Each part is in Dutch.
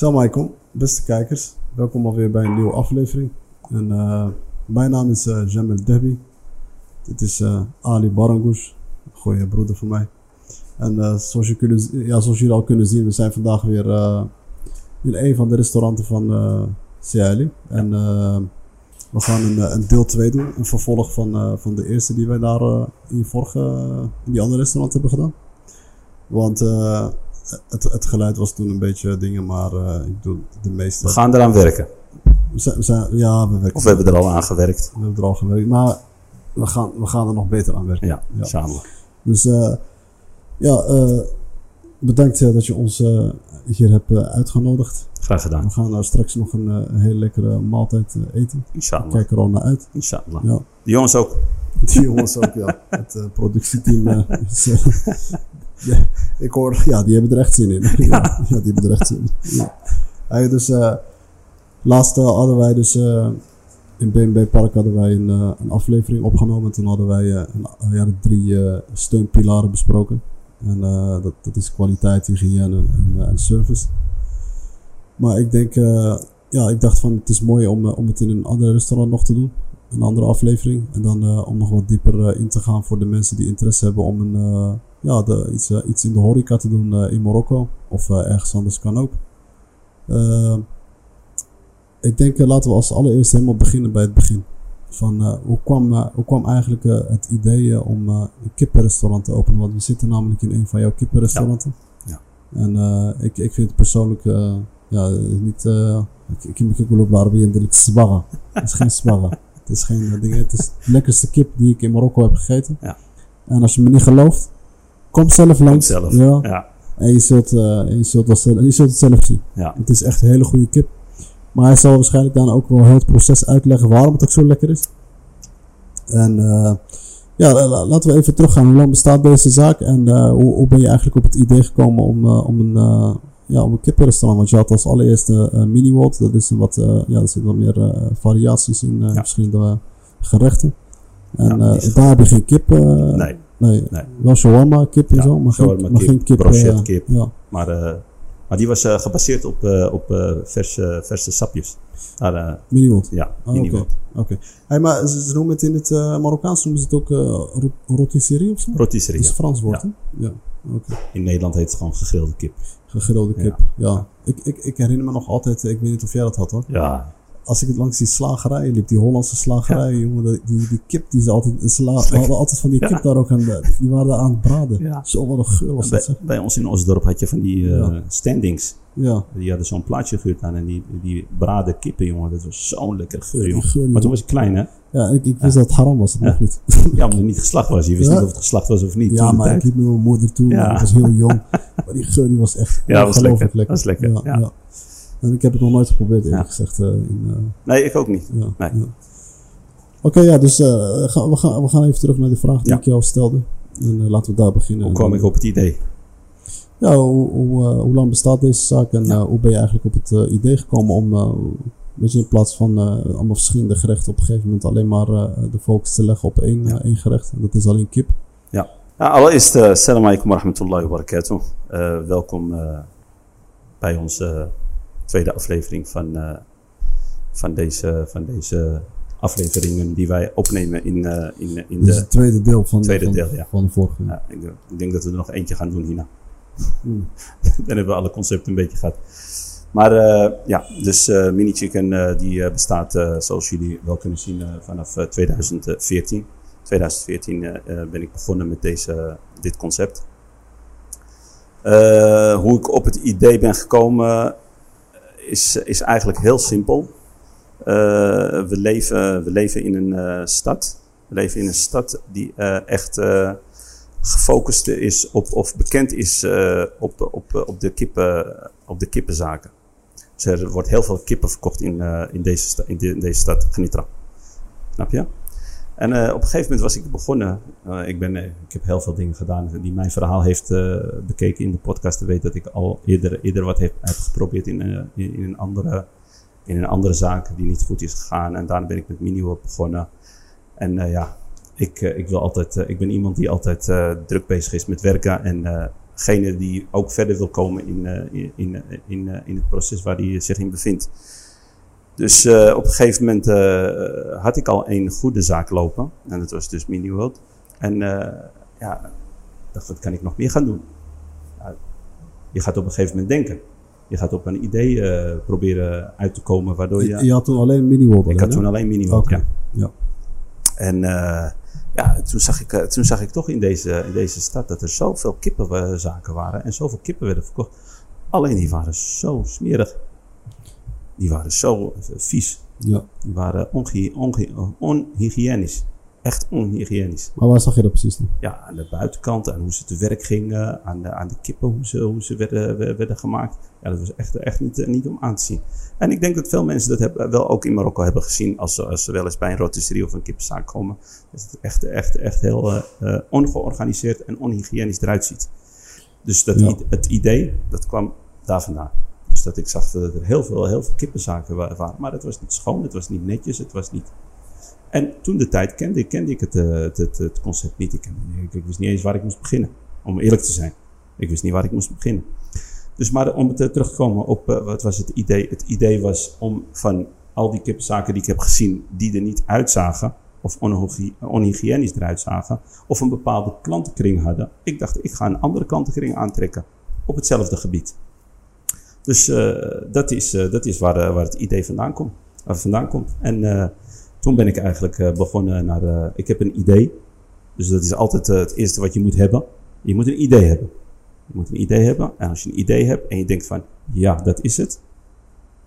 Salam alaikum, beste kijkers. Welkom alweer bij een nieuwe aflevering. En, eh, mijn naam is uh, Jamel Dehbi. Dit is uh, Ali Barangoush, een goede broeder van mij. En zoals, je ja, zoals jullie al kunnen zien, we zijn vandaag weer in een van de restauranten van uh. En we gaan een, een, deel 2 doen, een vervolg van, van de eerste die wij daar in, vorige, in die andere restaurant hebben gedaan. Want het, het geluid was toen een beetje dingen, maar uh, ik doe de meeste. We gaan eraan werken. We zijn, ja, we werken. Of we hebben er al aan gewerkt. We hebben er al gewerkt, maar we gaan, we gaan er nog beter aan werken. Ja, ja. samen. Dus uh, ja, uh, bedankt dat je ons hier hebt uitgenodigd. Graag gedaan. We gaan straks nog een, een hele lekkere maaltijd eten. Inshallah. Kijk er al naar uit. Inshallah. Ja. De jongens ook. De jongens ook, ja. Het productieteam is ja, ik hoor, ja, die hebben er echt zin in. Ja, ja die hebben er echt zin in. Ja. dus, uh, laatst uh, hadden wij dus uh, in BNB Park hadden wij een, een aflevering opgenomen. Toen hadden wij een, ja, de drie steunpilaren besproken. En dat, dat is kwaliteit, hygiëne en, en service. Maar ik denk, ja, ik dacht van het is mooi om, om het in een ander restaurant nog te doen een andere aflevering. En dan uh, om nog wat dieper uh, in te gaan voor de mensen die interesse hebben om een, uh, ja, de, iets, iets in de horeca te doen in Marokko. Of ergens anders kan ook. ik denk laten we als allereerst helemaal beginnen bij het begin. Van, hoe, kwam, hoe kwam eigenlijk het idee om een kippenrestaurant te openen? Want we zitten namelijk in een van jouw kippenrestauranten. Ja. ja. En ik, ik vind het persoonlijk ja, niet... ik heb me ook wel in de sbarra. Het is geen sbarra. Het is geen ding. Het is de lekkerste kip die ik in Marokko heb gegeten. Ja. En als je me niet gelooft, kom zelf langs. zelf. Ja. ja. En je zult, uh, je, zult wel, je zult het zelf zien. Ja. Het is echt een hele goede kip. Maar hij zal waarschijnlijk dan ook wel het proces uitleggen waarom het ook zo lekker is. En uh, ja, laten we even teruggaan. Hoe lang bestaat deze zaak en uh, hoe, hoe, ben je eigenlijk op het idee gekomen om, om een ja, om een kippenrestaurant. Want je had als allereerste mini world Dat is wat, uh, ja, er zitten wat meer variaties in ja. verschillende gerechten. En ja, daar heb je geen kip. nee. Nee, nee. wel shawarma kip en zo, maar, geen, maar geen kip. Brochet kip. Ja. Maar, maar die was gebaseerd op, op verse, verse sapjes. Uh, mini Ja, oh, Oké. Okay. Okay. Hey, maar ze, noemen het in het Marokkaans noemen ze het ook rotisserie of zo? Rotisserie, Dat is Frans woord, ja. Ja, oké. In Nederland heet het gewoon gegrilde kip. Gegrilde kip, ja. ja. Ik, ik, ik herinner me nog altijd, ik weet niet of jij dat had hoor. Ja. Als ik het langs die slagerijen liep, die Hollandse slagerijen, ja. jongen, die, die kip die ze altijd, we hadden altijd van die kip daar ook aan, die waren daar aan het braden. Ja. Zo wat een geur was bij, dat. Bij ons in Osdorp had je van die uh, standings. Ja. Die hadden zo'n plaatje gehuurd aan en die, die braden kippen, jongen. Dat was zo'n lekker geur, jongen. Geur, maar toen was ik klein, hè? Ja, ik, ik wist dat het haram was, nog niet. ja, omdat het niet geslacht was. Je wist niet of het geslacht was of niet. Ja, maar ik liep met mijn moeder toe. Ja. Ik was heel jong. maar die geur die was echt ja, was lekker. lekker. Dat was lekker, ja. En ik heb het nog nooit geprobeerd, eerlijk gezegd. In, uh, nee, ik ook niet. Nee. Oké, okay, ja, dus uh, ga, we, gaan, we gaan even terug naar die vraag die ik jou stelde. En laten we daar beginnen. Hoe kwam ik op het idee? Ja, hoe, hoe, hoe lang bestaat deze zaak en hoe ben je eigenlijk op het idee gekomen om je, in plaats van uh, allemaal verschillende gerechten op een gegeven moment alleen maar uh, de focus te leggen op één, ja. uh, één gerecht. En dat is alleen kip. Ja. ja allereerst, uh, salam alaikum wa rahmatullahi wa barakatuh. welkom bij onze tweede aflevering van, van, deze, van deze afleveringen die wij opnemen in, in, in de... het tweede deel van, tweede van, deel, ja. van de vorige. Ja, ik, ik, denk dat we er nog eentje gaan doen hierna. Hmm. Dan hebben we alle concepten een beetje gehad. Maar uh, ja, dus uh, Mini Chicken die bestaat, zoals jullie wel kunnen zien, vanaf 2014. 2014 ben ik begonnen met deze, dit concept. hoe ik op het idee ben gekomen is, is eigenlijk heel simpel. we, leven, we leven in een stad. We leven in een stad die echt gefocust is op, of bekend is op, op, op, de kippen, op de kippenzaken. Dus er wordt heel veel kippen verkocht in, in, deze, in, in, deze stad, Genitra. Snap je? En uh, op een gegeven moment was ik begonnen. Uh, ik, ben, ik heb heel veel dingen gedaan. Die mijn verhaal heeft bekeken in de podcast. Weten dat ik al eerder, eerder wat heb, heb geprobeerd in, in, in, een andere, in een andere zaak die niet goed is gegaan. En daarna ben ik met Miniworld begonnen. En ja, ik, ik, wil altijd, ik ben iemand die altijd druk bezig is met werken en degene die ook verder wil komen in, in, in, in, in het proces waar hij zich in bevindt. Dus uh, op een gegeven moment uh, had ik al een goede zaak lopen. En dat was dus Mini World. En uh, ja, dacht, wat kan ik nog meer gaan doen? Je gaat op een gegeven moment denken. Je gaat op een idee proberen uit te komen waardoor je... Je had toen alleen Mini World? Ik had toen alleen Mini World, okay. ja. ja. En ja, toen zag, ik, toen zag ik toch in deze, in deze stad dat er zoveel kippenzaken waren. En zoveel kippen werden verkocht. Alleen die waren zo smerig die waren zo vies. Ja. Die waren onge onge onhygiënisch. Echt onhygiënisch. Maar waar zag je dat precies dan? Ja, aan de buitenkant, aan hoe ze te werk gingen, aan de, aan de kippen, hoe ze, hoe ze werden, werden gemaakt. Ja, dat was echt, echt niet, niet om aan te zien. En ik denk dat veel mensen dat hebben, wel ook in Marokko hebben gezien als, ze, als ze wel eens bij een rotisserie of een kippenzaak komen. Dat het echt, echt, echt heel uh, ongeorganiseerd en onhygiënisch eruit ziet. Dus dat Ja. het idee, dat kwam daar vandaan. Dat ik zag dat er heel veel, heel veel kippenzaken wa- waren. Maar het was niet schoon, het was niet netjes, het was niet... En toen de tijd kende, kende ik het, eh, het, het, concept niet. Ik, ik, wist niet eens waar ik moest beginnen. Om eerlijk te zijn. Ik wist niet waar ik moest beginnen. Dus maar om te terug te komen op eh, wat was het idee. Het idee was om van al die kippenzaken die ik heb gezien, die er niet uitzagen, of onhygiënisch eruit zagen, of een bepaalde klantenkring hadden. Ik dacht, ik ga een andere klantenkring aantrekken op hetzelfde gebied. Dus eh, dat is, eh, dat is waar, eh, waar het idee vandaan komt. Waar vandaan komt. En toen ben ik eigenlijk begonnen naar. ik heb een idee. Dus dat is altijd het eerste wat je moet hebben. Je moet een idee hebben. Je moet een idee hebben. En als je een idee hebt en je denkt van ja, dat is het.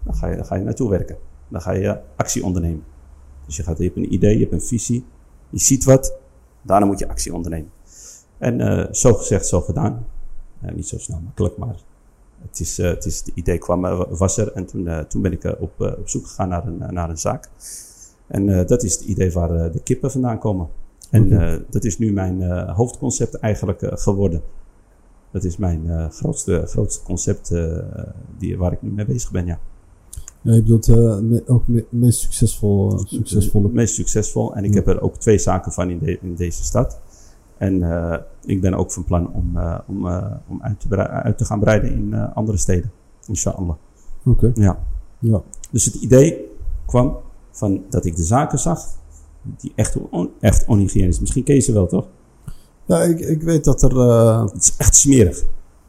Dan ga je, dan ga je naartoe werken. Dan ga je actie ondernemen. Dus je, gaat, je hebt een idee, je hebt een visie. Je ziet wat. Daarna moet je actie ondernemen. En zo gezegd, zo gedaan. Niet zo snel makkelijk, maar het is, eh, het is, het idee kwam, eh, was er en toen, eh, toen ben ik op, op zoek gegaan naar een, naar een zaak. En dat is het idee waar de kippen vandaan komen. En dat is nu mijn hoofdconcept eigenlijk geworden. Dat is mijn grootste, grootste concept die, waar ik nu mee bezig ben, ja. Ja, je bedoelt me- ook me- meest succesvol, succesvolle. Het meest succesvol. En ik heb er ook twee zaken van in, de- in deze stad. En eh, ik ben ook van plan om, eh, om, eh, om uit, te uit te gaan breiden in andere steden. Inshallah. Oké, Ja. ja. Dus het idee kwam van dat ik de zaken zag die echt, on, echt onhygiënisch. Misschien ken je ze wel, toch? Ja, ik, ik weet dat er... Het is echt smerig.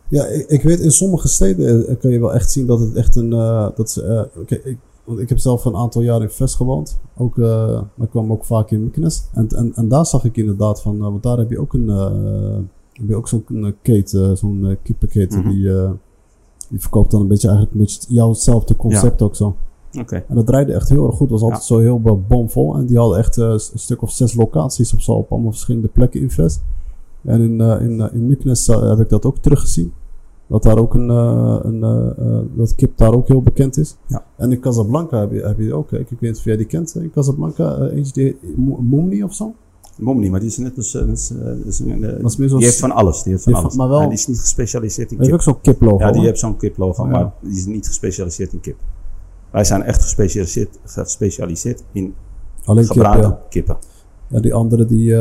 Ja, ik, ik weet in sommige steden kun je wel echt zien dat het echt een. dat ze, oké, ik, want ik heb zelf een aantal jaar in Vest gewoond. Ook, maar ik kwam ook vaak in Meknes. En, en, en daar zag ik inderdaad van. eh, want daar heb je ook een. eh, heb je ook zo'n keten, zo'n uh, kippenketen. Mhm. die, die verkoopt dan een beetje eigenlijk een beetje jouwzelfde concept ook zo. Oké. En dat draaide echt heel erg goed. Was altijd zo heel bomvol. En die hadden echt een stuk of zes locaties of zo op allemaal verschillende plekken in Vest. En in, in, in Myknes eh, heb ik dat ook teruggezien. Dat daar ook een, eh, een eh, eh, dat kip daar ook heel bekend is. Ja. En in Casablanca heb je, heb je ook, eh, ik weet niet of jij die kent, in Casablanca, eentje die, Mo- Momni of zo? Mom niet, maar die is net dat is zo'n die heeft van alles. Die heeft van alles. maar wel- die is niet gespecialiseerd in Heb je kip. ook zo'n kiplogo? Ja, die heeft zo'n kiplogo, ja. maar die is niet gespecialiseerd in kip. Wij zijn echt gespecialiseerd, gespecialiseerd in Alleen kip, gebraden ja. kippen. ja. Die andere die,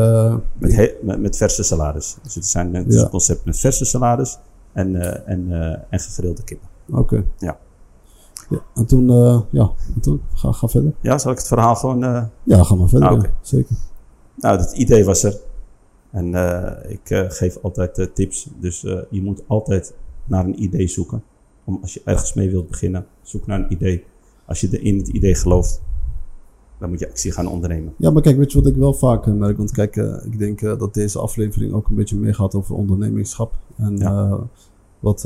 Met, met, met verse salades. Dus het, zijn, Ja. een concept met verse salades en, eh, en, eh, en gegrilde kippen. oké. Ja. Ja, en toen, eh, ja, en toen, ga, ga verder. Ja, zal ik het verhaal gewoon... Ja, ga maar verder. Ah, ja. oké. Zeker. Nou, het idee was er. En ik geef altijd tips. Dus je moet altijd naar een idee zoeken. Om, als je ergens mee wilt beginnen, zoek naar een idee. Als je in het idee gelooft, dan moet je actie gaan ondernemen. Ja, maar kijk, weet je wat ik wel vaak eh, merk? Want kijk, eh, ik denk eh, dat deze aflevering ook een beetje meer gaat over ondernemingschap. En Ja. wat,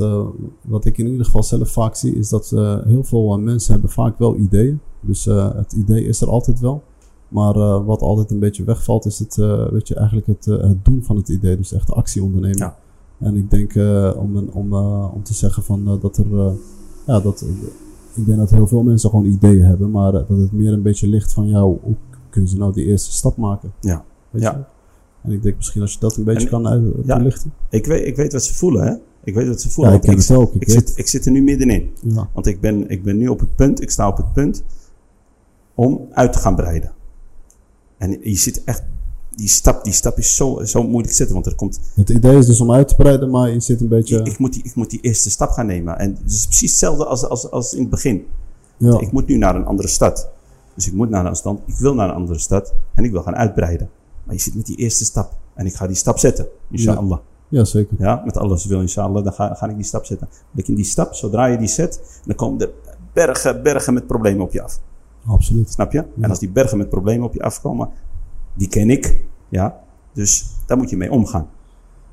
wat ik in ieder geval zelf vaak zie, is dat heel veel mensen hebben vaak wel ideeën. Dus het idee is er altijd wel. Maar wat altijd een beetje wegvalt, is het, weet je, eigenlijk het, het doen van het idee. Dus echt actie ondernemen. Ja. En ik denk om, een, om, om te zeggen van dat er. ja, dat, ik denk dat heel veel mensen gewoon ideeën hebben, maar eh, dat het meer een beetje ligt van jou. Hoe kunnen ze nou die eerste stap maken? Ja. Weet Ja. je? En ik denk misschien als je dat een beetje En- kan uit, ja. toelichten. Ik weet, ik weet wat ze voelen, hè? Ik weet wat ze Ja, voelen. ik ken want het ook. Ik ik, zit, ik zit er nu middenin. Ja. Want ik ben, ik ben nu op het punt, ik sta op het punt om uit te gaan breiden. En je ziet echt, die, stap, die stap is zo, zo moeilijk zetten, want er komt... Het idee is dus om uit te breiden, maar je zit een beetje... Ik, ik moet, die, ik moet die eerste stap gaan nemen. En het is precies hetzelfde als, als, als in het begin. ja. Ik moet nu naar een andere stad. Dus ik moet naar een stand. Ik wil naar een andere stad. En ik wil gaan uitbreiden. Maar je zit met die eerste stap. En ik ga die stap zetten. Inshallah. ja, zeker. Ja, met alles wil inshallah. Dan ga, ga ik die stap zetten. Dan in die stap, zodra je die zet, dan komen er bergen, bergen met problemen op je af. Absoluut. Snap je? En als die bergen met problemen op je afkomen, die ken ik. Ja. Dus daar moet je mee omgaan.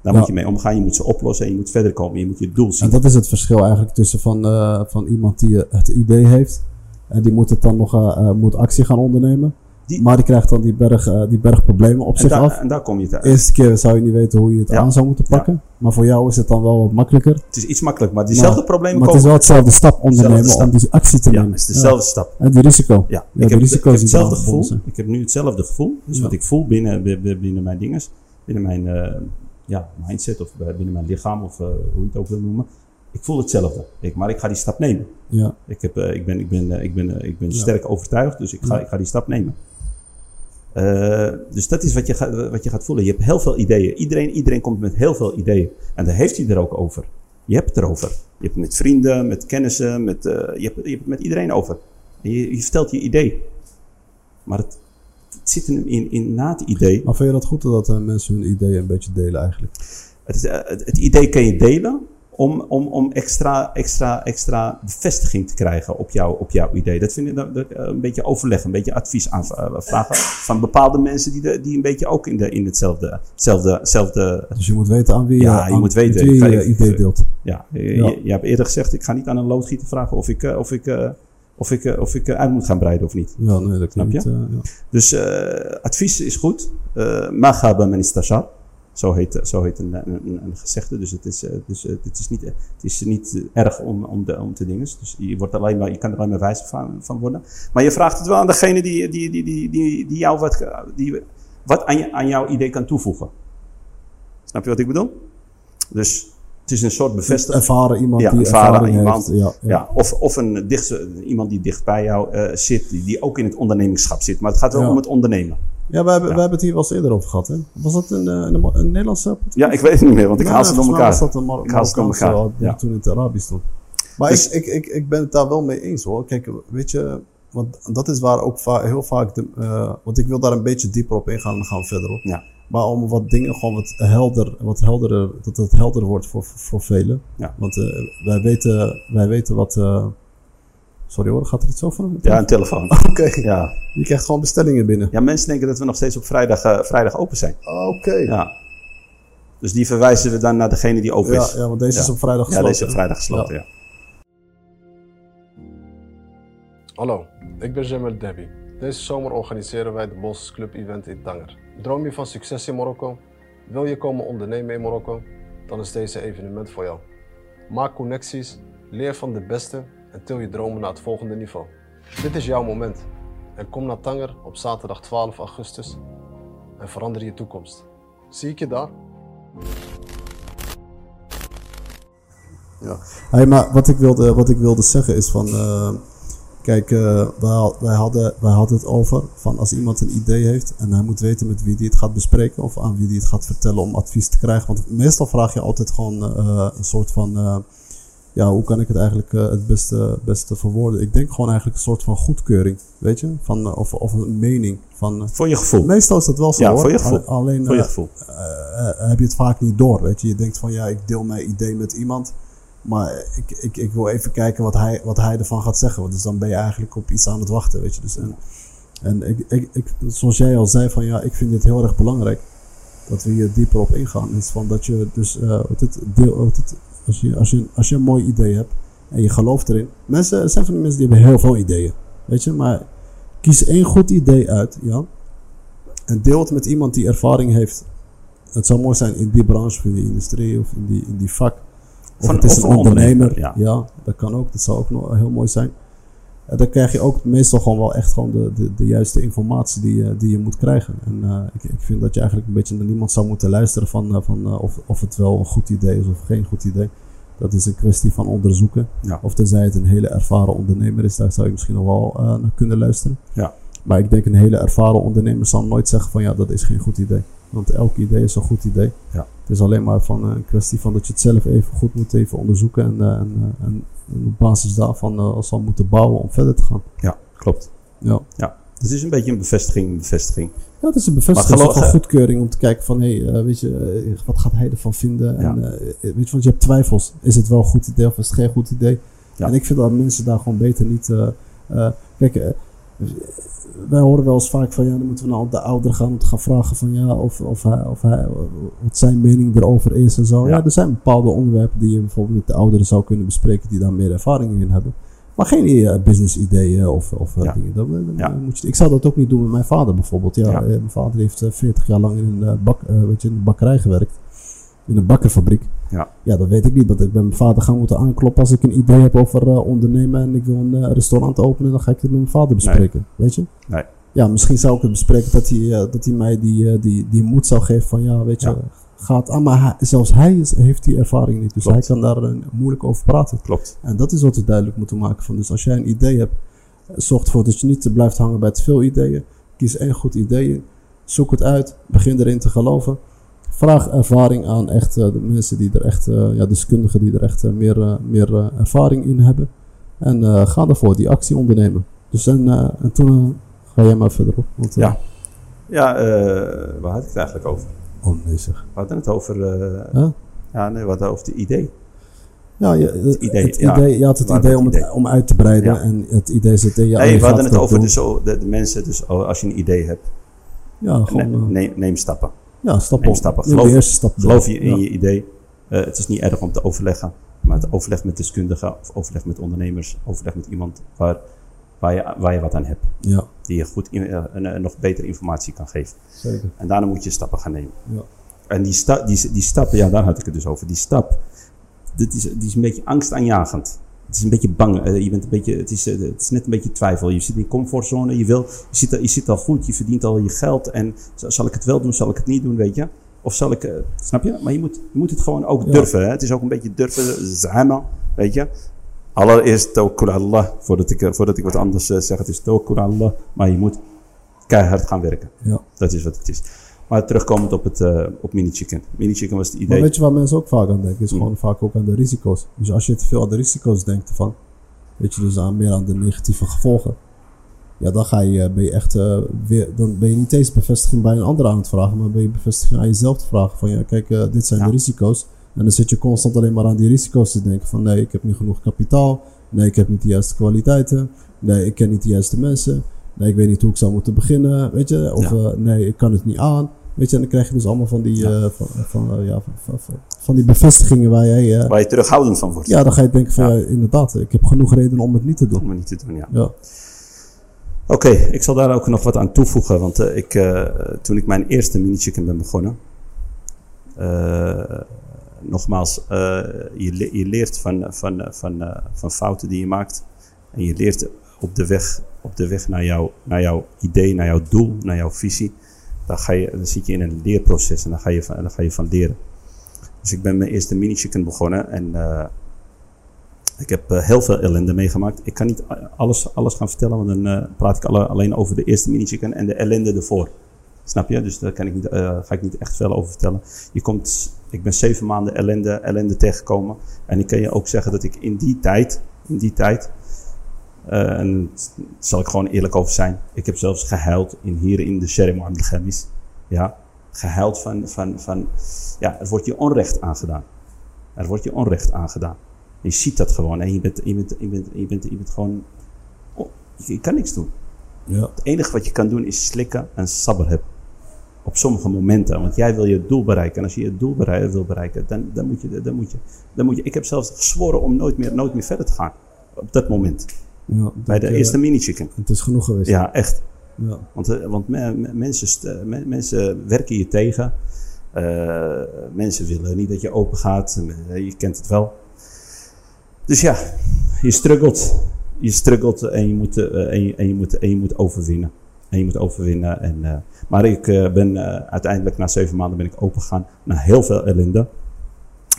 Daar Ja. moet je mee omgaan. Je moet ze oplossen en je moet verder komen. Je moet je doel zien. En dat is het verschil eigenlijk tussen van, eh, van iemand die het idee heeft. En die moet het dan nog eh, eh, moet actie gaan ondernemen. Die- maar die krijgt dan die berg, eh, die berg problemen op En, zich daar- af. en daar kom je te. De eerste keer zou je niet weten hoe je het Ja. aan zou moeten pakken. Maar voor jou is het dan wel wat makkelijker. Het is iets makkelijk, maar diezelfde Maar- problemen Maar het is komen. wel hetzelfde stap ondernemen Hetzelfde om die actie te Ja, nemen. het is dezelfde stap. En die risico. Ja, ik de heb, ik risico's heb die hetzelfde gevoel. Ik heb nu hetzelfde gevoel. Dus wat ik voel binnen, bi- bi- binnen mijn dinges, binnen mijn eh, ja, mindset of eh, binnen mijn lichaam of hoe je het ook wil noemen. Ik voel hetzelfde. Ik, maar ik ga die stap nemen. Ja, Ik, heb, ik ben, ik ben, ik ben, ik ben Ja. sterk overtuigd, dus ik ga, Ja. ik ga die stap nemen. Eh, dus dat is wat je, gaat, wat je gaat voelen. Je hebt heel veel ideeën. Iedereen, iedereen komt met heel veel ideeën. En daar heeft hij er ook over. Je hebt het erover. Je hebt het met vrienden, met kennissen, met, eh, je, hebt, je hebt het met iedereen over. En je, je vertelt je idee. Maar het, het zit hem in, in na het idee. maar vind je dat goed dat eh, mensen hun ideeën een beetje delen eigenlijk? Het, het idee kan je delen om, om, om extra, extra, extra bevestiging te krijgen op, jou, op jouw idee. Dat vind ik dat, dat, eh, een beetje overleg, een beetje advies aanvragen van bepaalde mensen die, de, die een beetje ook in, de, in hetzelfde, hetzelfde, hetzelfde Dus je moet weten aan wie Ja, je moet weten. wie ga je idee deelt. ja, je, Ja. Je, je hebt eerder gezegd, ik ga niet aan een loodgieter vragen of ik, eh, of ik, eh, of ik, eh, of ik eh, uit moet gaan breiden of niet. Ja, nee, dat Snap eh, ja. Dus eh, advies is goed. Uh, Magaba men istashar. Zo heet, zo heet een, een, een, gezegde. Dus het is, eh, dus, eh, het is niet, het is niet eh, erg om, om, de, om te dingen. Dus je, wordt alleen maar, je kan er alleen maar wijs van, van worden. Maar je vraagt het wel aan degene die, die, die, die, die, die jou wat, die, wat aan, je, aan jouw idee kan toevoegen. Snap je wat ik bedoel? Dus het is een soort bevestiging. Ervaren iemand Ja, die ervaren iemand. heeft. Ja, ja. Ja, of, of een dicht, iemand die dicht bij jou eh, zit, die, die ook in het ondernemingschap zit. Maar het gaat wel om het ondernemen. Ja, we hebben, Ja. we hebben het hier wel eens eerder over gehad. Hè? Was dat een, eh, een, een Nederlandse podcast? Ja, ik weet het niet meer, want ik haal ze door elkaar. was dat een Mar Ik haal ze door elkaar, ja. toen in het Arabisch stond. Maar Dus- ik, ik, ik, ik ben het daar wel mee eens hoor. Kijk, weet je, want dat is waar ook va- heel vaak, de, eh, want ik wil daar een beetje dieper op ingaan en gaan verder op. Ja. Maar om wat dingen gewoon wat helder, wat helderder, dat het helder wordt voor, voor, voor velen. Ja. Want eh, wij, weten, wij weten wat, sorry hoor, gaat er iets over? Ja, een telefoon. Oké, Ja. je krijgt gewoon bestellingen binnen. ja, mensen denken dat we nog steeds op vrijdag, eh, vrijdag open zijn. Oké. Ja. Dus die verwijzen we dan naar degene die open Ja, is. ja, want deze Ja. is op vrijdag Ja, gesloten. deze is op vrijdag gesloten, ja. Hallo, ik ben Jamel Debbie. Deze zomer organiseren wij de Bosses Club Event in Tanger. Droom je van succes in Marokko? Wil je komen ondernemen in Marokko? Dan is deze evenement voor jou. Maak connecties, leer van de beste en til je dromen naar het volgende niveau. Dit is jouw moment. En kom naar Tanger op zaterdag 12 augustus en verander je toekomst. Zie ik je daar? Ja. Hey, maar wat ik wilde, wat ik wilde zeggen is van... eh, kijk, eh, wij, had- wij, hadden, wij hadden het over van als iemand een idee heeft... en hij moet weten met wie hij het gaat bespreken... of aan wie hij het gaat vertellen om advies te krijgen. Want meestal vraag je altijd gewoon eh, een soort van... ja, hoe kan ik het eigenlijk eh, het beste, beste verwoorden? Ik denk gewoon eigenlijk een soort van goedkeuring, weet je? Van, eh, of, of een mening. Van, eh, Voor je gevoel. meestal is dat wel zo Ja, hoor. voor je gevoel. Al- Alleen, Voor je gevoel. heb je het vaak niet door. Weet je, je denkt van ja, ik deel mijn idee met iemand. Maar ik, ik, ik wil even kijken wat hij, wat hij ervan gaat zeggen. Want dus dan ben je eigenlijk op iets aan het wachten. Weet je, dus en, en ik, ik, ik, zoals jij al zei, van ja, ik vind dit heel erg belangrijk. Dat we hier dieper op ingaan. Is van dat je dus, het, deel, het, als, je, als, je, als je een mooi idee hebt en je gelooft erin. Mensen, er zijn van die mensen die hebben heel veel ideeën. Weet je, maar kies één goed idee uit, ja. En deel het met iemand die ervaring heeft het zou mooi zijn in die branche, of in die industrie, of in die, in die vak. Of Van- het is of een ondernemer. ondernemer, ja. dat kan ook. Dat zou ook nog heel mooi zijn. Dan krijg je ook meestal gewoon wel echt gewoon de, de, de juiste informatie die, je- die je moet krijgen. En eh, ik, ik vind dat je eigenlijk een beetje naar niemand zou moeten luisteren van, eh, van eh, of, of het wel een goed idee is of geen goed idee. Dat is een kwestie van onderzoeken. Ja. Of tenzij het een hele ervaren ondernemer is, daar zou je misschien nog wel naar kunnen luisteren. Ja. Maar ik denk een hele ervaren ondernemer zal nooit zeggen van ja, dat is geen goed idee. Want elk idee is een goed idee. Ja. Het is alleen maar van, een kwestie van dat je het zelf even goed moet even onderzoeken. En, en, en, en op basis daarvan eh, zal moeten bouwen om verder te gaan. Ja, klopt. Ja. Ja. Dus het is een beetje een bevestiging, een bevestiging. Ja, het is een bevestiging van goedkeuring om te kijken van, hé, hey, weet je, eh, wat gaat hij ervan vinden? Ja. En, eh, weet je, want je hebt twijfels. Is het wel een goed idee of is het geen goed idee? Ja. En ik vind dat mensen daar gewoon beter niet... eh, eh, kijk, eh, wij horen wel eens vaak van, ja, dan moeten we naar de ouder gaan gaan vragen van, ja, of, of, hij, of hij, wat zijn mening erover is en zo. Ja. Ja. er zijn bepaalde onderwerpen die je bijvoorbeeld met de ouderen zou kunnen bespreken die daar meer ervaring in hebben. Maar geen eh, business ideeën of, of eh, Ja. dingen. Dan Ja. moet je, ik zou dat ook niet doen met mijn vader bijvoorbeeld. Ja, eh, mijn vader heeft eh, 40 jaar lang in een, eh, bak, eh, weet je, in een bakkerij gewerkt. In een bakkerfabriek. Ja. Ja, dat weet ik niet. Want ik ben mijn vader gaan moeten aankloppen als ik een idee heb over eh, ondernemen en ik wil een eh, restaurant openen. Dan ga ik het met mijn vader bespreken. Weet je? Nee. Ja, misschien zou ik het bespreken dat hij, eh, dat hij mij die, die, die moed zou geven van ja, weet je, Ja. gaat aan. Maar hij- zelfs hij is, heeft die ervaring niet. Dus Klopt. hij kan daar moeilijk over praten. Klopt. En dat is wat we duidelijk moeten maken. Van. Dus als jij een idee hebt, zorg ervoor dat je niet blijft hangen bij te veel ideeën. Kies één goed idee. Zoek het uit. Begin erin te geloven. Vraag ervaring aan echt eh, de mensen die er echt, eh, ja, deskundigen die er echt eh, meer, meer ervaring in hebben. En ga ervoor, die actie ondernemen. Dus en, en toen ga jij maar verder op. Want, Ja. Ja, waar had ik het eigenlijk over? Oh nee zeg. We hadden het over, Huh? ja, nee, we hadden over het idee. Ja, je, het, idee, het ja. idee, je had het idee om, het, idee. om uit te breiden. Ja. En het idee zit in je. nee, we hadden het over de, zo, de, de mensen, dus als je een idee hebt, Ja, gewoon... ne- neem, neem stappen. Ja, stap op. stappen. Geloof- de eerste stap. Geloof je in je idee. Eh, het is niet erg om te overleggen, maar het overleg met deskundigen of overleg met ondernemers, overleg met iemand waar, waar, je, waar je wat aan hebt. Ja, Die je goed in, eh, een, een nog betere informatie kan geven. zeker. En daarna moet je stappen gaan nemen. Ja. En die, sta, die, die stappen, ja, daar had ik het dus over. Die stap, dit is, die is een beetje angstaanjagend. Het is een beetje bang. eh, je bent een beetje, het, is, eh, het is net een beetje twijfel. Je zit in je comfortzone. Je, wil, je, zit, al- je zit al goed. Je verdient al je geld. En zal, ik het wel doen? Zal ik het niet doen? Weet je? Of zal ik... eh, snap je? Maar je moet, je moet het gewoon ook Ja. durven. Hè? Het is ook een beetje durven. Zama. Weet je? Allereerst tawakkul Allah. Voordat ik, voordat ik wat anders zeg. Het is tawakkul Allah. Maar je moet keihard gaan werken. Ja. Dat is wat het is. Maar terugkomend op, het, eh, op mini chicken. Mini chicken was het Maar idee. weet je waar mensen ook vaak aan denken? Is Hmm. gewoon vaak ook aan de risico's. Dus als je te veel aan de risico's denkt ervan, weet je dus aan, meer aan de negatieve gevolgen. Ja, dan ga je, ben je echt eh, weer, dan ben je niet eens bevestiging bij een ander aan het vragen, maar ben je bevestiging aan jezelf te vragen van ja, kijk, eh, dit zijn Ja. de risico's. En dan zit je constant alleen maar aan die risico's te denken van nee, ik heb niet genoeg kapitaal, nee, ik heb niet de juiste kwaliteiten, nee, ik ken niet de juiste mensen, nee, ik weet niet hoe ik zou moeten beginnen, weet je, of Ja. eh, nee, ik kan het niet aan. Weet je, en dan krijg je dus allemaal van die, Ja. eh, van, van, eh, ja, van, van, van- die bevestigingen waar jij... Waar je terughoudend van wordt. ja, dan ga je denken van, inderdaad, ik heb genoeg reden om het niet te doen. Om het niet te doen, ja. Ja, Oké, ik zal daar ook nog wat aan toevoegen. Want ik, toen ik mijn eerste mini chicken ben begonnen. nogmaals, je, le- je leert van, van, van, van fouten die je maakt. En je leert op de weg, op de weg naar, jou, naar jouw idee, naar jouw doel, naar jouw visie. Dan, ga je, dan zit je in een leerproces en dan ga je van, dan ga je van leren. Dus ik ben mijn eerste mini chicken begonnen. En eh, ik heb eh, heel veel ellende meegemaakt. Ik kan niet alles, alles gaan vertellen, want dan eh, praat ik alle- alleen over de eerste mini chicken en de ellende ervoor. Snap je? Dus daar kan ik niet, ga ik niet echt veel over vertellen. Je komt, ik ben zeven maanden ellende, ellende tegengekomen. En ik kan je ook zeggen dat ik in die tijd, in die tijd, en daar zal ik gewoon eerlijk over zijn. Ik heb zelfs gehuild in, hier in de Sherry Mohammed Ghamis. Ja, gehuild van, van, van, ja, er wordt je onrecht aangedaan. Er wordt je onrecht aangedaan. Je ziet dat gewoon. En je bent, je bent, je bent, je bent, je bent gewoon, oh, je, je kan niks doen. ja, Het enige wat je kan doen is slikken en sabber hebben. Op sommige momenten. Want jij wil je doel bereiken. En als je je doel bereiken, wil bereiken, dan, dan, moet je, dan, moet je, dan moet je. Ik heb zelfs gezworen om nooit meer, nooit meer verder te gaan. Op dat moment. Ja. Bij de eh, eerste mini chicken. Het is genoeg geweest. Ja, echt. Ja, Want, eh, want me- me- mensen, mensen werken je tegen. Eh, mensen willen niet dat je open gaat. Je kent het wel. Dus ja, je struggelt. Je struggelt en je moet, en je, en je moet, en je moet overwinnen. En je moet overwinnen. En, maar ik ben uiteindelijk na zeven maanden ben ik open gegaan. Na heel veel ellende.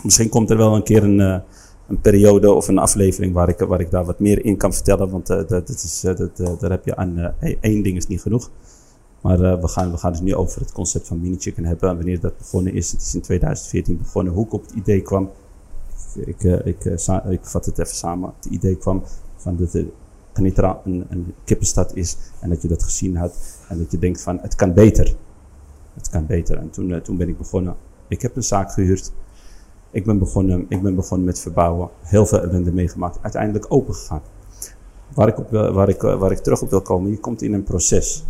Misschien komt er wel een keer een, een periode of een aflevering waar ik, waar ik daar wat meer in kan vertellen. Want dat, dat is, dat, daar heb je aan één ding is niet genoeg. Maar we, gaan, we gaan dus nu over het concept van mini chicken hebben. Wanneer dat begonnen is. Het is in 2014 begonnen. Hoe ik op het idee kwam. Ik, ik, ik, vat het even samen. Het idee kwam van dat er een, een kippenstad is. En dat je dat gezien had. En dat je denkt van het kan beter. Het kan beter. En toen, toen ben ik begonnen. Ik heb een zaak gehuurd. Ik ben begonnen, ik ben begonnen met verbouwen. Heel veel ellende meegemaakt. Uiteindelijk open gegaan. Waar ik, op, waar, ik, waar ik terug op wil komen. Je komt in een proces.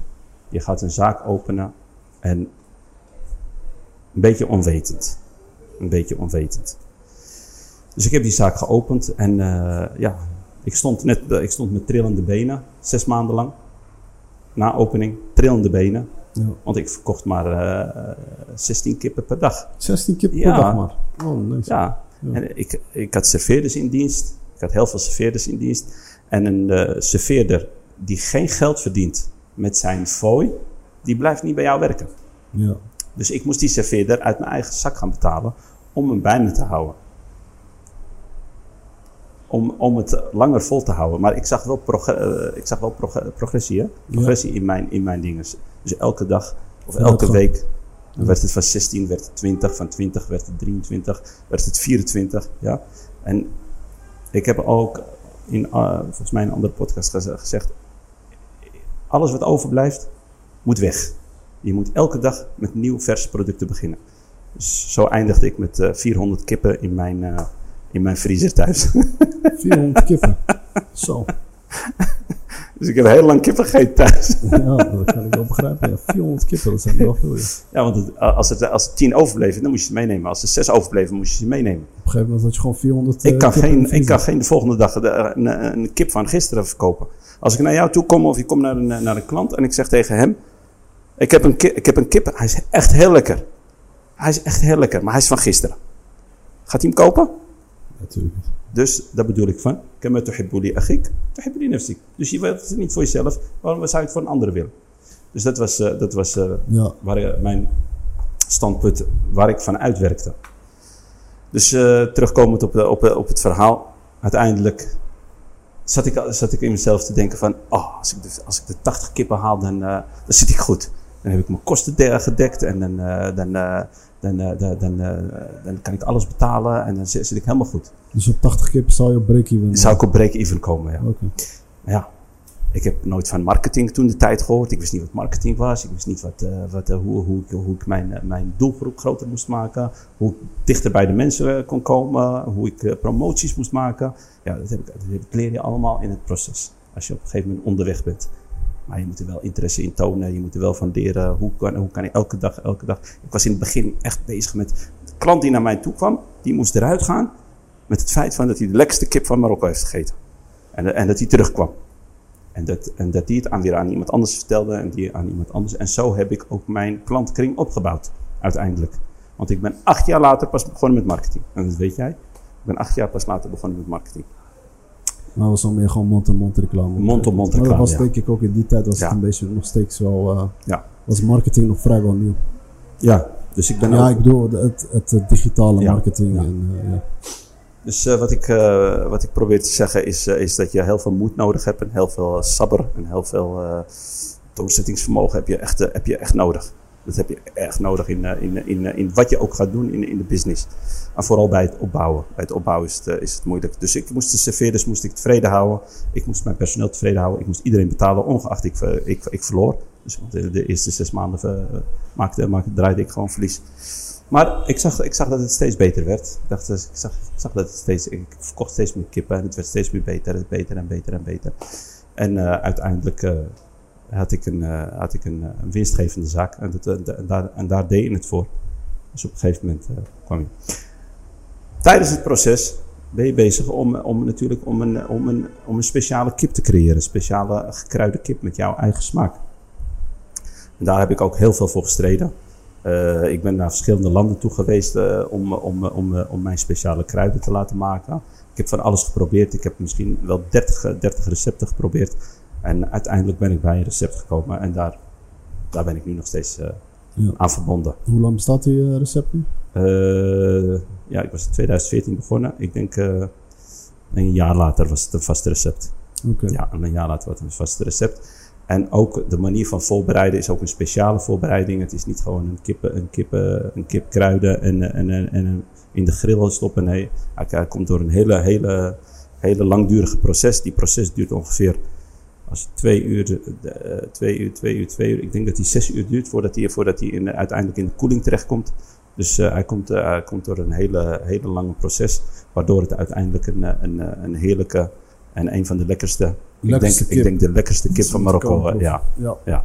Je gaat een zaak openen. En een beetje onwetend. Een beetje onwetend. Dus ik heb die zaak geopend. En uh, ja, ik stond, net, ik stond met trillende benen. Zes maanden lang. Na opening. Trillende benen. Ja. Want ik verkocht maar uh, eh, 16 kippen per dag. 16 kippen per dag maar? Oh, nice. Ja. ja. En ik, ik had serveerders in dienst. Ik had heel veel serveerders in dienst. En een uh, serveerder die geen geld verdient met zijn fooi, die blijft niet bij jou werken. Ja. Dus ik moest die serveerder uit mijn eigen zak gaan betalen om hem bij me te houden. Om, om het langer vol te houden. Maar ik zag wel, uh, ik zag wel progressie, hè? progressie in, mijn, in mijn dingen. Dus elke dag of elke week dan werd het van 16, werd het 20, van 20 werd het 23, werd het 24. Ja? En ik heb ook in uh, volgens mij een andere podcast gezegd: alles wat overblijft, moet weg. Je moet elke dag met nieuw verse producten beginnen. Dus zo eindigde ik met uh, 400 kippen in mijn, uh, in mijn vriezer thuis. 400 kippen? Zo. Dus ik heb heel lang kippen gegeten thuis. Ja, dat kan ik wel begrijpen. Ja, 400 kippen, dat zijn wel veel. Ja, ja want het, als, het, als er 10 overbleven, dan moest je ze meenemen. Als er 6 overbleven, moest je ze meenemen. Op een gegeven moment had je gewoon 400 Ik kan, geen, ik kan geen de volgende dag een, een, kip van gisteren verkopen. Als ik naar jou toe kom of je komt naar een, naar een klant en ik zeg tegen hem: ik heb, een kip, ik heb een kip, hij is echt heel lekker. Hij is echt heel lekker, maar hij is van gisteren. Gaat hij hem kopen? Natuurlijk niet. Dus dat bedoel ik van, kama tuhibbuli akhik, tuhibbuli nafsik. Dus je wilt het niet voor jezelf, waarom zou je het voor een ander willen? Dus dat was, uh, dat was uh, ja. waar, uh, mijn standpunt waar ik van uitwerkte. Dus terugkomend op, de, op, op het verhaal, uiteindelijk zat ik, zat ik in mezelf te denken van, oh, als ik de, als ik de 80 kippen haal, dan, dan zit ik goed. Dan heb ik mijn kosten gedekt en dan, dan dan, dan, dan, dan, kan ik alles betalen en dan zit, zit, ik helemaal goed. Dus op 80 keer zou je op break-even? Zou ik op break-even komen, ja. Okay. Ja. Ik heb nooit van marketing toen de tijd gehoord. Ik wist niet wat marketing was. Ik wist niet wat, uh, wat, hoe, hoe, ik, hoe ik mijn, mijn doelgroep groter moest maken. Hoe ik dichter bij de mensen kon komen. Hoe ik promoties moest maken. Ja, dat, heb ik, dat leer je allemaal in het proces. Als je op een gegeven moment onderweg bent. Maar je moet er wel interesse in tonen. Je moet er wel van leren. Hoe kan, hoe kan ik elke dag, elke dag. Ik was in het begin echt bezig met. De klant die naar mij toe kwam, die moest eruit gaan. Met het feit van dat hij de lekkerste kip van Marokko heeft gegeten. En, en dat hij terugkwam. En dat, en dat die het aan, weer aan iemand anders vertelde. En die aan iemand anders. En zo heb ik ook mijn klantkring opgebouwd. Uiteindelijk. Want ik ben acht jaar later pas begonnen met marketing. En dat weet jij. Ik ben acht jaar pas later begonnen met marketing. Maar was dan meer gewoon mond-to-mond reclame. Mond-to-mond reclame, Maar dat was denk ik ook in die tijd was het een beetje nog steeds wel... Uh, ja. Was marketing nog vrijwel nieuw. Ja, dus ik ben Ja, ik bedoel het, het, digitale marketing. Ja. En, uh, ja. Dus uh, wat, ik, wat ik probeer te zeggen is, is dat je heel veel moed nodig hebt en heel veel sabber en heel veel doorzettingsvermogen heb je echt, heb je echt nodig. Dat heb je echt nodig in, in, in, in wat je ook gaat doen in, in de business. Maar vooral bij het opbouwen. Bij het opbouwen is het, eh, is het moeilijk. Dus ik moest de serveerders moest ik tevreden houden. Ik moest mijn personeel tevreden houden. Ik moest iedereen betalen, ongeacht ik, eh, ik, ik verloor. Dus de, de eerste zes maanden maakte, maakte, draaide ik gewoon verlies. Maar ik zag, ik zag dat het steeds beter werd. Ik, dacht, ik, zag, ik zag dat het steeds, ik verkocht steeds meer kippen en het werd steeds meer beter, beter en beter en beter. En uh, uiteindelijk uh, had ik, een, uh, had ik een, winstgevende zaak en, dat, en, daar, en daar deed ik het voor. Dus op een gegeven moment kwam ik. Tijdens het proces ben je bezig om, om natuurlijk om een, om, een, om een speciale kip te creëren. Een speciale gekruide kip met jouw eigen smaak. En daar heb ik ook heel veel voor gestreden. Uh, ik ben naar verschillende landen toe geweest uh, om, om, om, om mijn speciale kruiden te laten maken. Ik heb van alles geprobeerd. Ik heb misschien wel 30, 30 recepten geprobeerd. En uiteindelijk ben ik bij een recept gekomen. En daar, daar ben ik nu nog steeds ja. aan verbonden. Hoe lang bestaat die recept nu? Ja, ik was in 2014 begonnen. Ik denk En een jaar later was het een vast recept. Oké. Ja, en een jaar later was het een vast recept. En ook de manier van voorbereiden is ook een speciale voorbereiding. Het is niet gewoon een kip, een kip, een kip kruiden en, en, en, en in de grill stoppen. Nee, hij, komt door een hele, hele, hele langdurige proces. Die proces duurt ongeveer als twee uur, twee uur, twee uur, twee uur. Ik denk dat hij zes uur duurt voordat hij, voordat hij in, uiteindelijk in de koeling terechtkomt. Dus hij, komt, uh, hij komt door een hele, hele lange proces, waardoor het uiteindelijk een, een, een heerlijke en een van de Lekkerste ik, denk, ik denk de lekkerste kip van Marokko. Uh, ja, ja.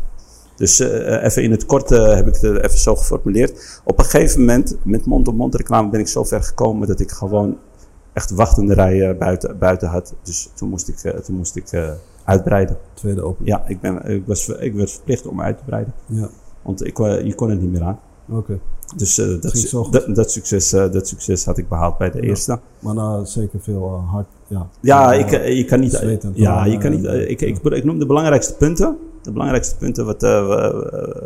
Dus uh, even in het kort uh, heb ik het even zo geformuleerd. Op een gegeven moment, met mond-op-mond reclame, ben ik zo ver gekomen dat ik gewoon echt wachtende rijen buiten, buiten had. Dus toen moest ik, uh, toen moest ik uitbreiden. Tweede open. Ja, ik, ben, ik, was, ik werd verplicht om uit te breiden. Ja. Want ik, je kon het niet meer aan. Oké. Okay. Dus dat, dat, dat, succes, dat succes had ik behaald bij de ja. eerste. Maar nou, zeker veel hard. Ja, ja ik, je kan niet. Ja, je kan niet. Ik, ik, ik noem de belangrijkste punten. De belangrijkste punten wat,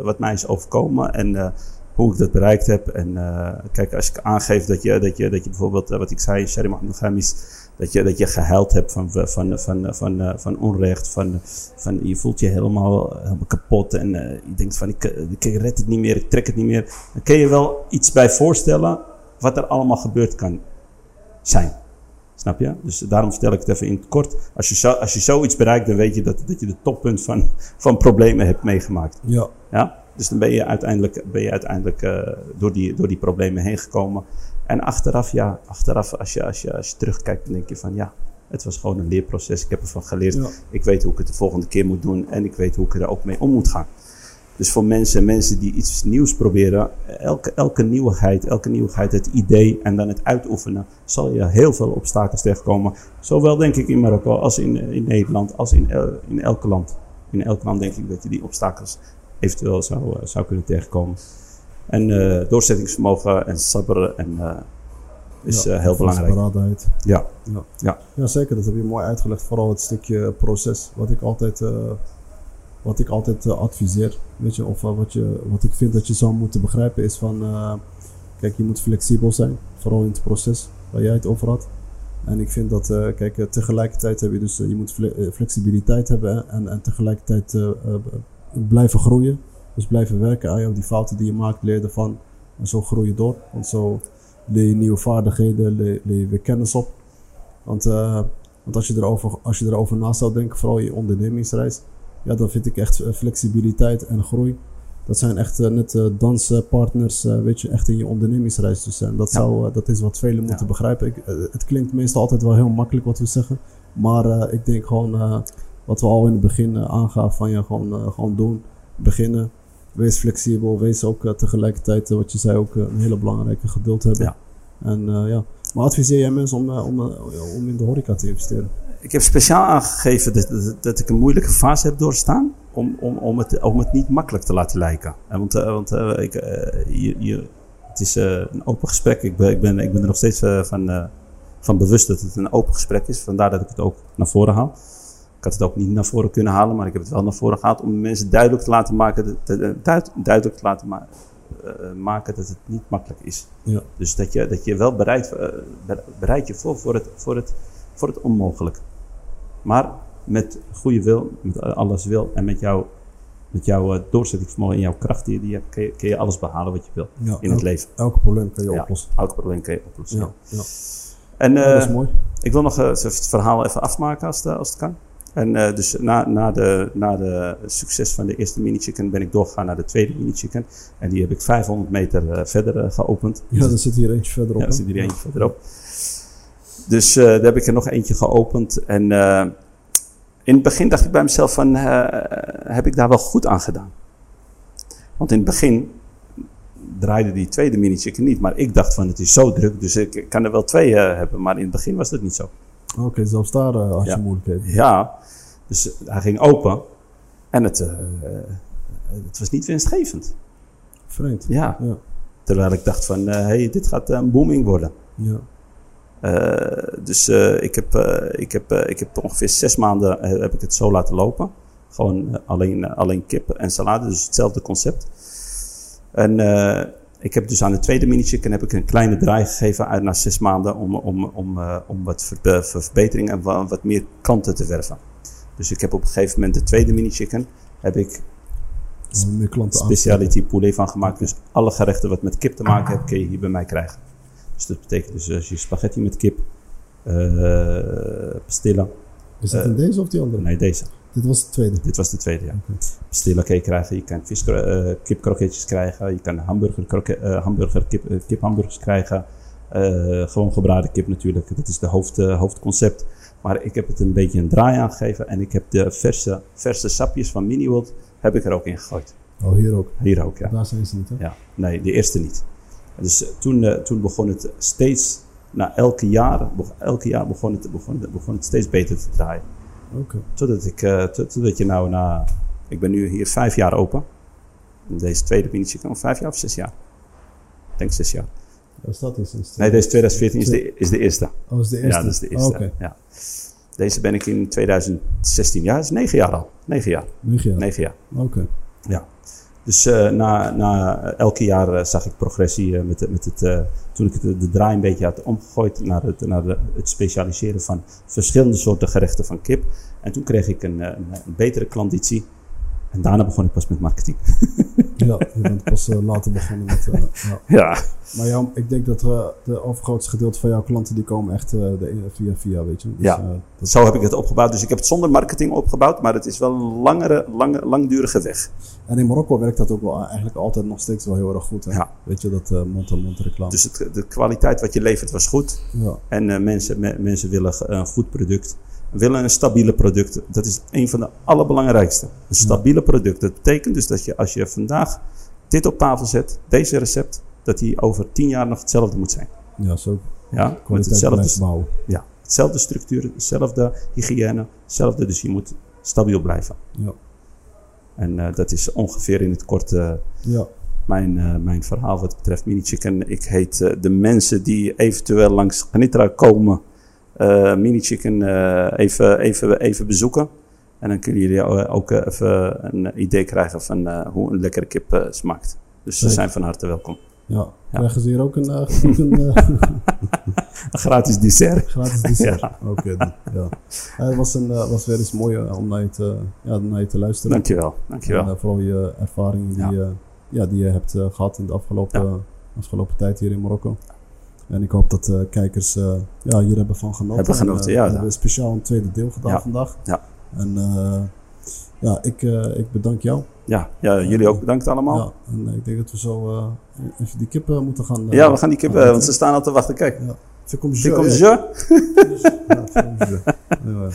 wat mij is overkomen en hoe ik dat bereikt heb. En uh, kijk, als ik aangeef dat je, dat je, dat je bijvoorbeeld, wat ik zei, Sherry Mohammed dat je, dat je gehuild hebt van, van, van, van, van, van onrecht. Van, van, je voelt je helemaal, helemaal kapot en je denkt van ik, ik red het niet meer, ik trek het niet meer. Dan kun je wel iets bij voorstellen wat er allemaal gebeurd kan zijn. Snap je? Dus daarom vertel ik het even in het kort. Als je, zo, als je zoiets bereikt, dan weet je dat, dat je de toppunt van, van problemen hebt meegemaakt. Ja. ja? Dus dan ben je uiteindelijk, ben je uiteindelijk uh, door, die, door die problemen heen gekomen. En achteraf, ja, achteraf als je, als je, als je terugkijkt, dan denk je van ja, het was gewoon een leerproces. Ik heb ervan geleerd. Ja. Ik weet hoe ik het de volgende keer moet doen en ik weet hoe ik er ook mee om moet gaan. Dus voor mensen, mensen die iets nieuws proberen, elke, elke nieuwigheid, elke nieuwigheid, het idee en dan het uitoefenen, zal je heel veel obstakels tegenkomen. Zowel denk ik in Marokko als in, in Nederland, als in, in elk land. In elk land denk ik dat je die obstakels eventueel zou, uh, zou kunnen tegenkomen. En uh, doorzettingsvermogen en sabber en, uh, is ja, heel belangrijk. Ja. Ja. Ja. ja, zeker. Dat heb je mooi uitgelegd. Vooral het stukje proces, wat ik altijd wat ik altijd adviseer, weet je, of wat, je, wat ik vind dat je zou moeten begrijpen is van, kijk, je moet flexibel zijn, vooral in het proces waar jij het over had. En ik vind dat, kijk, tegelijkertijd heb je dus, je moet fle flexibiliteit hebben en, en tegelijkertijd blijven groeien. Dus blijven werken aan jou, die fouten die je maakt, leer ervan en zo groei je door. Want zo leer je nieuwe vaardigheden, leer, leer je weer kennis op. Want, want als, je erover, als je erover na zou denken, vooral je ondernemingsreis, ja, dan vind ik echt flexibiliteit en groei. Dat zijn echt uh, net uh, danspartners, weet je, echt in je ondernemingsreis dus. En dat, Ja. zou, dat is wat velen moeten begrijpen. Ik, het klinkt meestal altijd wel heel makkelijk wat we zeggen. Maar ik denk gewoon, wat we al in het begin aangaven, van ja, gewoon, gewoon doen, beginnen. Wees flexibel, wees ook tegelijkertijd, wat je zei, ook een hele belangrijke geduld hebben. Ja. En ja, maar adviseer jij mensen om, om, om in de horeca te investeren? Ik heb speciaal aangegeven dat, dat, dat, ik een moeilijke fase heb doorstaan. Om, om, om, het, om het niet makkelijk te laten lijken. En want want ik, je, je, het is een open gesprek. Ik ben, ik, ben, ik ben er nog steeds van, van bewust dat het een open gesprek is. Vandaar dat ik het ook naar voren haal. Ik had het ook niet naar voren kunnen halen, maar ik heb het wel naar voren gehaald. Om mensen duidelijk te laten maken, dat, duid, duidelijk te laten ma maken dat het niet makkelijk is. Ja. Dus dat je, dat je wel bereid, bereid je voor voor het, voor het, voor het onmogelijk. Maar met goede wil, met alles wil en met, jou, met jouw doorzettingsvermogen en jouw kracht die je hebt, kun je, alles behalen wat je wil ja, in het leven. Elk probleem kun je ja, oplossen. Elk probleem kun je oplossen. Ja, ja. En uh, dat is mooi. ik wil nog uh, het verhaal even afmaken als, als het kan. En uh, dus na, na, de, na de succes van de eerste mini-chicken ben ik doorgegaan naar de tweede mini-chicken. En die heb ik 500 meter verder geopend. Ja, er zit hier eentje verderop. Ja, er zit hier eentje verderop. Dus daar heb ik er nog eentje geopend. En in het begin dacht ik bij mezelf van, heb ik daar wel goed aan gedaan? Want in het begin draaide die tweede mini-chicken niet. Maar ik dacht van, het is zo druk, dus ik kan er wel twee hebben. Maar in het begin was dat niet zo. Oké, okay, zelfs daar had je ja. moeilijkheden. Ja, dus hij ging open. En het, het was niet winstgevend. Vreemd. Ja. ja. Terwijl ik dacht van, hé, hey, dit gaat een booming worden. Ja. Dus ik, heb, ik, heb, ik heb ongeveer zes maanden heb ik het zo laten lopen. Gewoon alleen, alleen kip en salade, dus hetzelfde concept. En ik heb dus aan de tweede mini-chicken heb ik een kleine draai gegeven uit na zes maanden om, om, om, uh, om wat verbe verbetering en wat, meer klanten te werven. Dus ik heb op een gegeven moment de tweede mini-chicken heb ik klanten speciality poulet van gemaakt. Dus alle gerechten wat met kip te maken hebben, kun je hier bij mij krijgen. Dus dat betekent dus als je spaghetti met kip, uh, pastilla. Is dat in deze of die andere? Nee, deze. Dit was de tweede? Dit was de tweede, ja. Okay. Pastilla kun je krijgen, je kan vis, uh, kipkroketjes krijgen, je kan hamburger, uh, hamburger kip, uh, kiphamburgers krijgen. gewoon gebraden kip natuurlijk, dat is de hoofd, hoofdconcept. Maar ik heb het een beetje een draai aangegeven en ik heb de verse, verse sapjes van Miniworld heb ik er ook in gegooid. Oh, hier ook? Hier ook, ja. Daar zijn ze niet, hè? Ja, nee, de eerste niet. Dus toen, toen begon het steeds, na elke jaar, elke jaar begon het, begon, begon het steeds beter te draaien. Okay. Totdat, ik, uh, totdat je nou na... Ik ben nu hier vijf jaar open. Deze tweede pintje kan vijf jaar of zes jaar. Ik denk zes jaar. Was dat is Nee, deze 2014 is de, is de eerste. Oh, is de eerste? Ja, dat is de eerste. Oh, okay. ja. Deze ben ik in 2016. Ja, dat is negen jaar al. Negen jaar. Negen jaar? Negen jaar. Oké. Okay. Ja. Dus uh, na, na elke jaar uh, zag ik progressie met, met het, toen ik de, draai een beetje had omgegooid naar, het, naar de, het specialiseren van verschillende soorten gerechten van kip. En toen kreeg ik een, een, een betere klanditie. En daarna begon ik pas met marketing. ja, je bent pas later begonnen met... ja. ja. Maar jou, ik denk dat de overgrootste gedeelte van jouw klanten die komen echt de, via via, weet je. Dus, ja, dat... zo heb ik het opgebouwd. Dus ik heb het zonder marketing opgebouwd, maar het is wel een langere, lange, langdurige weg. En in Marokko werkt dat ook wel eigenlijk altijd nog steeds wel heel erg goed. Hè? Ja. Weet je, dat mond-aan-mond reclame. Dus het, de kwaliteit wat je levert was goed. Ja. En uh, mensen, me, mensen willen een goed product. Willen een stabiele product. Dat is een van de allerbelangrijkste. Een stabiele product. Dat betekent dus dat je als je vandaag dit op tafel zet, deze recept, dat die over tien jaar nog hetzelfde moet zijn. Ja, zo. Ja, met hetzelfde. Ja, hetzelfde structuur, hetzelfde hygiëne, hetzelfde. Dus je moet stabiel blijven. Ja. En uh, dat is ongeveer in het kort uh, ja. mijn, uh, mijn verhaal wat betreft Mini Chicken. Ik heet de mensen die eventueel langs Ganitra komen, Mini Chicken even, even, even bezoeken. En dan kunnen jullie ook even een idee krijgen van hoe een lekkere kip smaakt. Dus ze zijn van harte welkom. Ja, krijgen ze hier ook een, een, een gratis dessert. Gratis dessert. Ja. Oké, okay, ja. Het was, een, was weer eens mooi om naar je te, ja, naar je te luisteren. Dankjewel, dankjewel. En vooral je ervaringen die, ja. Ja, die je hebt gehad in de afgelopen, ja. afgelopen tijd hier in Marokko. En ik hoop dat kijkers ja, hier hebben van genoten. Hebben genoten, ja. We hebben speciaal een tweede deel gedaan vandaag. Ja. En ja, ik, ik bedank jou. Ja, ja, jullie ook bedankt allemaal. Ja, en ik denk dat we zo even die kippen moeten gaan... Ja, we gaan die kippen, want ze staan al te wachten. Kijk. Ja. Ficom je. Ficom je. ja,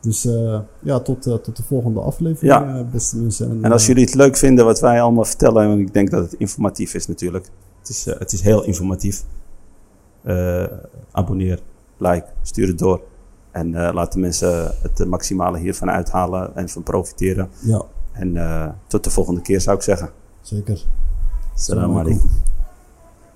dus uh, ja, tot, tot de volgende aflevering, ja. beste mensen. En, en als jullie het leuk vinden wat wij allemaal vertellen, en ik denk dat het informatief is natuurlijk. Het is, het is heel informatief. Abonneer, like, stuur het door. En laat de mensen het maximale hiervan uithalen en van profiteren. Ja. En uh, tot de volgende keer zou ik zeggen. Zeker. Salam alaikum.